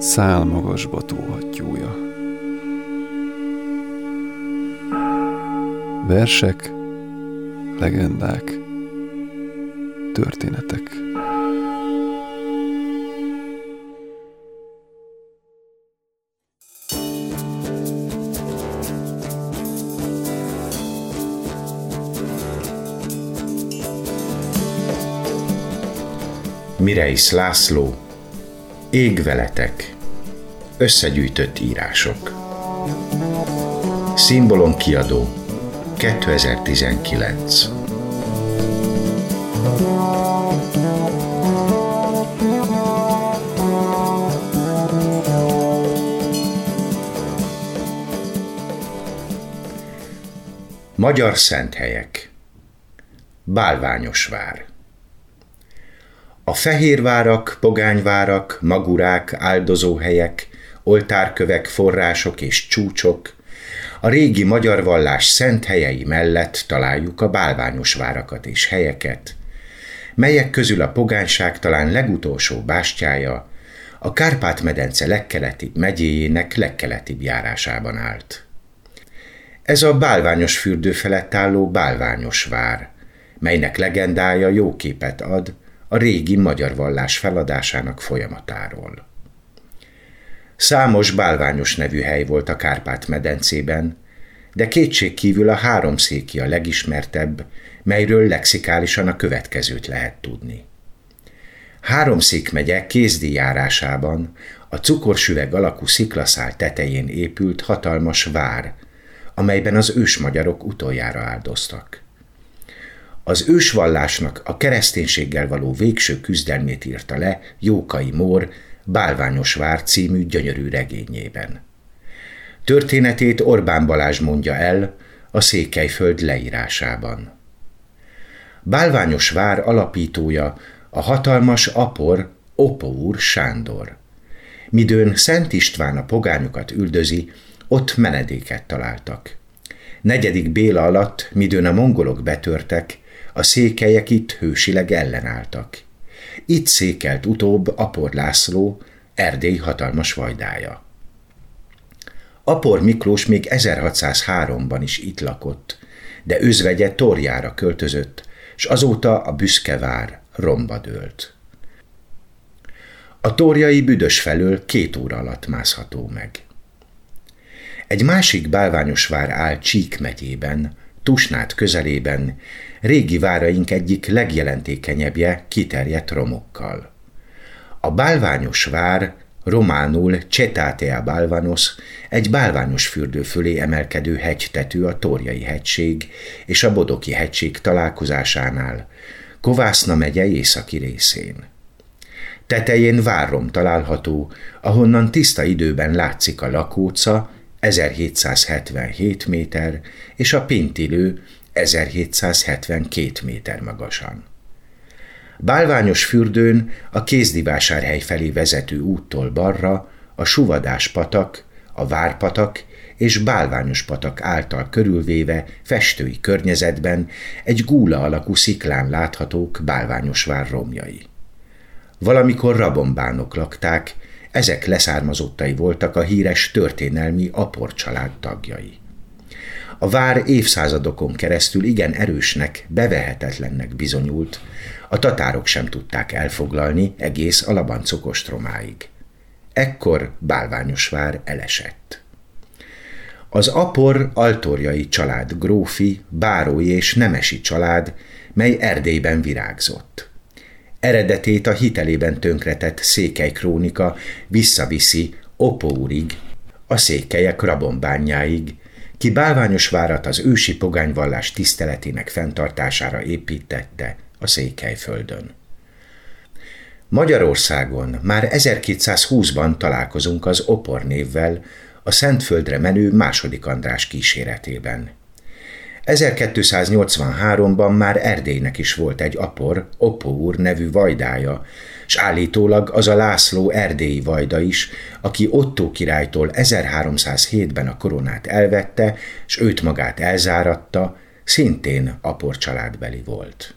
szál magasba tóhattyúja. Versek, legendák, történetek. Mireis László, Ég veletek, összegyűjtött írások. Szimbolon kiadó, 2019. Magyar Szenthelyek Bálványosvár a fehérvárak, pogányvárak, magurák, áldozóhelyek, oltárkövek, források és csúcsok, a régi magyar vallás szent helyei mellett találjuk a bálványos várakat és helyeket, melyek közül a pogányság talán legutolsó bástyája, a Kárpát-medence legkeleti megyéjének legkeletibb járásában állt. Ez a bálványos fürdő felett álló bálványos vár, melynek legendája jó képet ad a régi magyar vallás feladásának folyamatáról. Számos bálványos nevű hely volt a Kárpát-medencében, de kétség kívül a háromszéki a legismertebb, melyről lexikálisan a következőt lehet tudni. Háromszék megye kézdi járásában a cukorsüveg alakú sziklaszál tetején épült hatalmas vár, amelyben az ősmagyarok utoljára áldoztak. Az ősvallásnak a kereszténységgel való végső küzdelmét írta le Jókai Mór Bálványos vár című gyönyörű regényében. Történetét Orbán Balázs mondja el a Székelyföld leírásában. Bálványos vár alapítója a hatalmas apor Opó Sándor. Midőn Szent István a pogányokat üldözi, ott menedéket találtak. Negyedik Béla alatt, midőn a mongolok betörtek, a székelyek itt hősileg ellenálltak. Itt székelt utóbb Apor László, Erdély hatalmas vajdája. Apor Miklós még 1603-ban is itt lakott, de özvegye Torjára költözött, és azóta a büszke vár romba dőlt. A torjai büdös felől két óra alatt mászható meg. Egy másik bálványos vár áll Csík megyében, Tusnát közelében, régi váraink egyik legjelentékenyebbje kiterjedt romokkal. A bálványos vár, románul Cetátea Bálvanos, egy bálványos fürdő fölé emelkedő hegytető a Torjai hegység és a Bodoki hegység találkozásánál, Kovászna megye északi részén. Tetején várrom található, ahonnan tiszta időben látszik a lakóca, 1777 méter, és a pintilő 1772 méter magasan. Bálványos fürdőn a kézdivásárhely felé vezető úttól balra a Suvadás patak, a Várpatak és Bálványos patak által körülvéve festői környezetben egy gúla alakú sziklán láthatók Bálványos vár romjai. Valamikor rabombánok lakták, ezek leszármazottai voltak a híres történelmi Apor család tagjai. A vár évszázadokon keresztül igen erősnek, bevehetetlennek bizonyult, a tatárok sem tudták elfoglalni egész a labancok ostromáig. Ekkor Bálványos vár elesett. Az apor altorjai család grófi, bárói és nemesi család, mely Erdélyben virágzott. Eredetét a hitelében tönkretett székely krónika visszaviszi Opórig, a székelyek rabombányáig, ki bálványos várat az ősi pogányvallás tiszteletének fenntartására építette a Székelyföldön. Magyarországon már 1220-ban találkozunk az Opor névvel, a Szentföldre menő második András kíséretében. 1283-ban már Erdélynek is volt egy apor, Opó úr nevű vajdája, s állítólag az a László erdélyi vajda is, aki Otto királytól 1307-ben a koronát elvette, s őt magát elzáratta, szintén apor családbeli volt.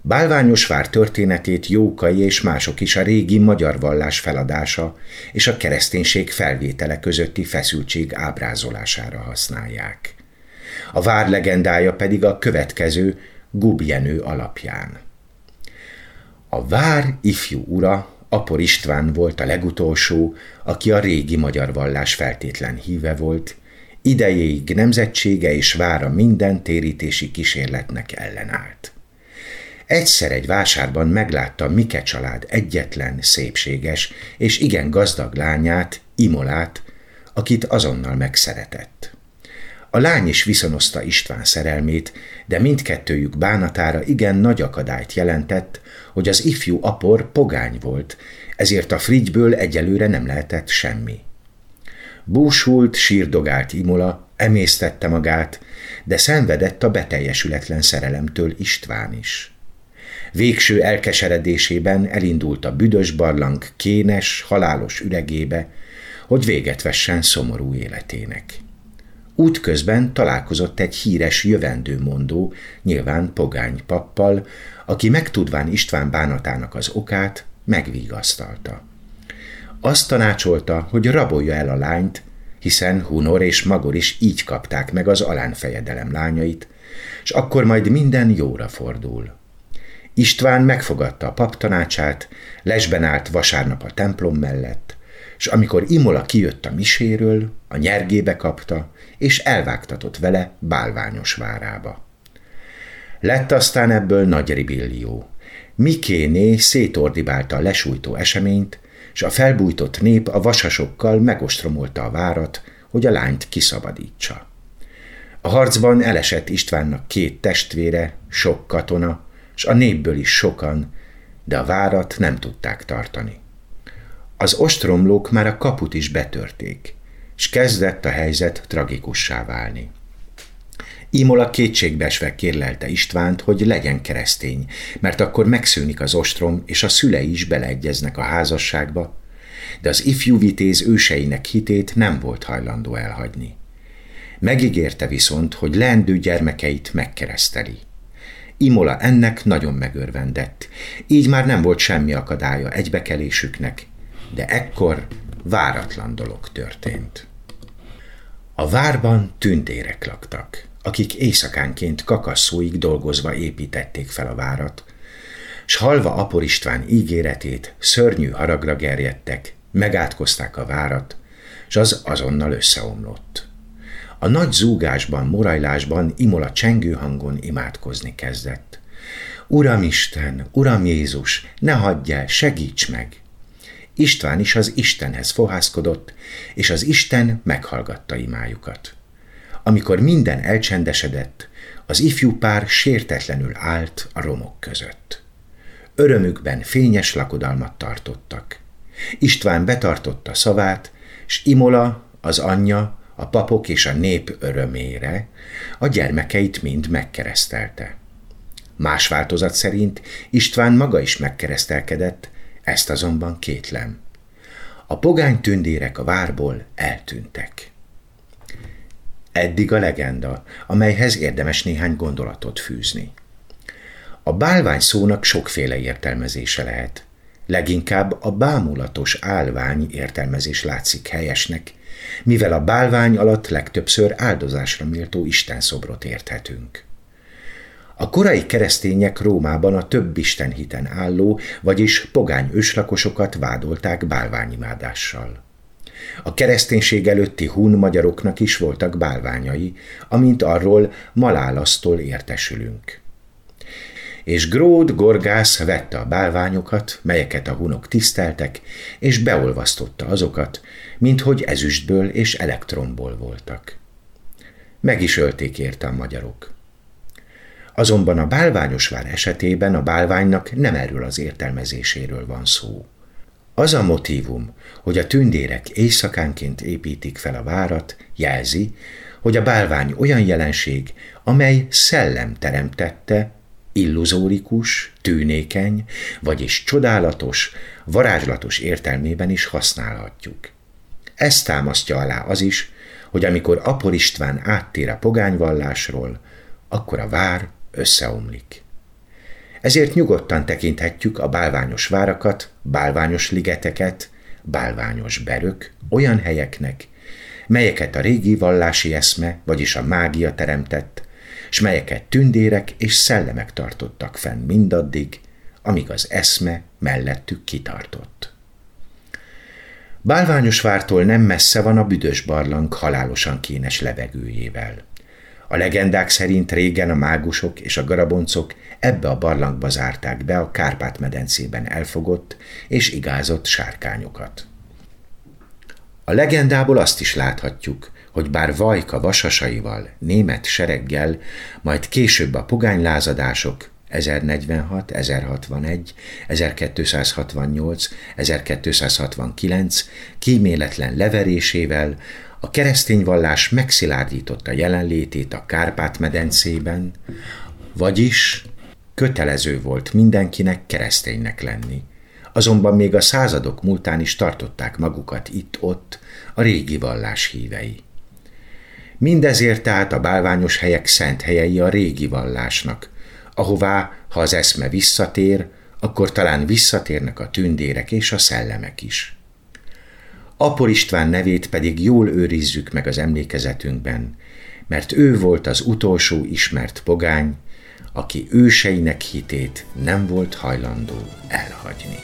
Bálványos vár történetét Jókai és mások is a régi magyar vallás feladása és a kereszténység felvétele közötti feszültség ábrázolására használják. A vár legendája pedig a következő Gubjenő alapján. A vár ifjú ura, Apor István volt a legutolsó, aki a régi magyar vallás feltétlen híve volt, idejéig nemzetsége és vára minden térítési kísérletnek ellenállt. Egyszer egy vásárban meglátta Mike család egyetlen, szépséges és igen gazdag lányát, Imolát, akit azonnal megszeretett. A lány is viszonozta István szerelmét, de mindkettőjük bánatára igen nagy akadályt jelentett, hogy az ifjú apor pogány volt, ezért a frigyből egyelőre nem lehetett semmi. Búsult, sírdogált Imola, emésztette magát, de szenvedett a beteljesületlen szerelemtől István is. Végső elkeseredésében elindult a büdös barlang kénes, halálos üregébe, hogy véget vessen szomorú életének. Útközben találkozott egy híres jövendőmondó, nyilván pogány pappal, aki megtudván István bánatának az okát, megvigasztalta. Azt tanácsolta, hogy rabolja el a lányt, hiszen Hunor és Magor is így kapták meg az alánfejedelem lányait, és akkor majd minden jóra fordul. István megfogadta a pap tanácsát, lesben állt vasárnap a templom mellett, és amikor Imola kijött a miséről, a nyergébe kapta, és elvágtatott vele bálványos várába. Lett aztán ebből nagy ribillió. Mikéné szétordibálta a lesújtó eseményt, és a felbújtott nép a vasasokkal megostromolta a várat, hogy a lányt kiszabadítsa. A harcban elesett Istvánnak két testvére, sok katona, és a népből is sokan, de a várat nem tudták tartani. Az ostromlók már a kaput is betörték, és kezdett a helyzet tragikussá válni. Imola kétségbeesve kérlelte Istvánt, hogy legyen keresztény, mert akkor megszűnik az ostrom, és a szülei is beleegyeznek a házasságba, de az ifjú vitéz őseinek hitét nem volt hajlandó elhagyni. Megígérte viszont, hogy leendő gyermekeit megkereszteli. Imola ennek nagyon megörvendett, így már nem volt semmi akadálya egybekelésüknek, de ekkor váratlan dolog történt. A várban tündérek laktak akik éjszakánként kakasszóig dolgozva építették fel a várat, s halva Apor István ígéretét szörnyű haragra gerjedtek, megátkozták a várat, s az azonnal összeomlott. A nagy zúgásban, morajlásban Imola csengő hangon imádkozni kezdett. Uram Isten, Uram Jézus, ne hagyj el, segíts meg! István is az Istenhez fohászkodott, és az Isten meghallgatta imájukat. Amikor minden elcsendesedett, az ifjú pár sértetlenül állt a romok között. Örömükben fényes lakodalmat tartottak. István betartotta szavát, s Imola, az anyja, a papok és a nép örömére a gyermekeit mind megkeresztelte. Más változat szerint István maga is megkeresztelkedett, ezt azonban kétlem. A pogány tündérek a várból eltűntek. Eddig a legenda, amelyhez érdemes néhány gondolatot fűzni. A bálvány szónak sokféle értelmezése lehet. Leginkább a bámulatos állvány értelmezés látszik helyesnek, mivel a bálvány alatt legtöbbször áldozásra méltó istenszobrot érthetünk. A korai keresztények Rómában a több istenhiten álló, vagyis pogány őslakosokat vádolták bálványimádással. A kereszténység előtti hun magyaroknak is voltak bálványai, amint arról malálasztól értesülünk. És Gród Gorgász vette a bálványokat, melyeket a hunok tiszteltek, és beolvasztotta azokat, minthogy ezüstből és elektronból voltak. Meg is ölték érte a magyarok. Azonban a bálványos vár esetében a bálványnak nem erről az értelmezéséről van szó. Az a motívum, hogy a tündérek éjszakánként építik fel a várat, jelzi, hogy a bálvány olyan jelenség, amely szellem teremtette, illuzórikus, tűnékeny, vagyis csodálatos, varázslatos értelmében is használhatjuk. Ezt támasztja alá az is, hogy amikor Apor István áttér a pogányvallásról, akkor a vár összeomlik. ezért nyugodtan tekinthetjük a bálványos várakat, bálványos ligeteket, bálványos berök olyan helyeknek, melyeket a régi vallási eszme, vagyis a mágia teremtett, s melyeket tündérek és szellemek tartottak fenn mindaddig, amíg az eszme mellettük kitartott. Bálványosvártól nem messze van a büdös barlang halálosan kénes levegőjével. A legendák szerint régen a mágusok és a garaboncok ebbe a barlangba zárták be a Kárpát-medencében elfogott és igázott sárkányokat. A legendából azt is láthatjuk, hogy bár Vajka vasasaival, német sereggel, majd később a pogánylázadások 1046, 1061, 1268, 1269 kíméletlen leverésével a keresztény vallás megszilárdította jelenlétét a Kárpát-medencében, vagyis kötelező volt mindenkinek kereszténynek lenni. Azonban még a századok múltán is tartották magukat itt-ott a régi vallás hívei. Mindezért tehát a bálványos helyek szent helyei a régi vallásnak, ahová, ha az eszme visszatér, akkor talán visszatérnek a tündérek és a szellemek is. Apor István nevét pedig jól őrizzük meg az emlékezetünkben, mert ő volt az utolsó ismert pogány, aki őseinek hitét nem volt hajlandó elhagyni.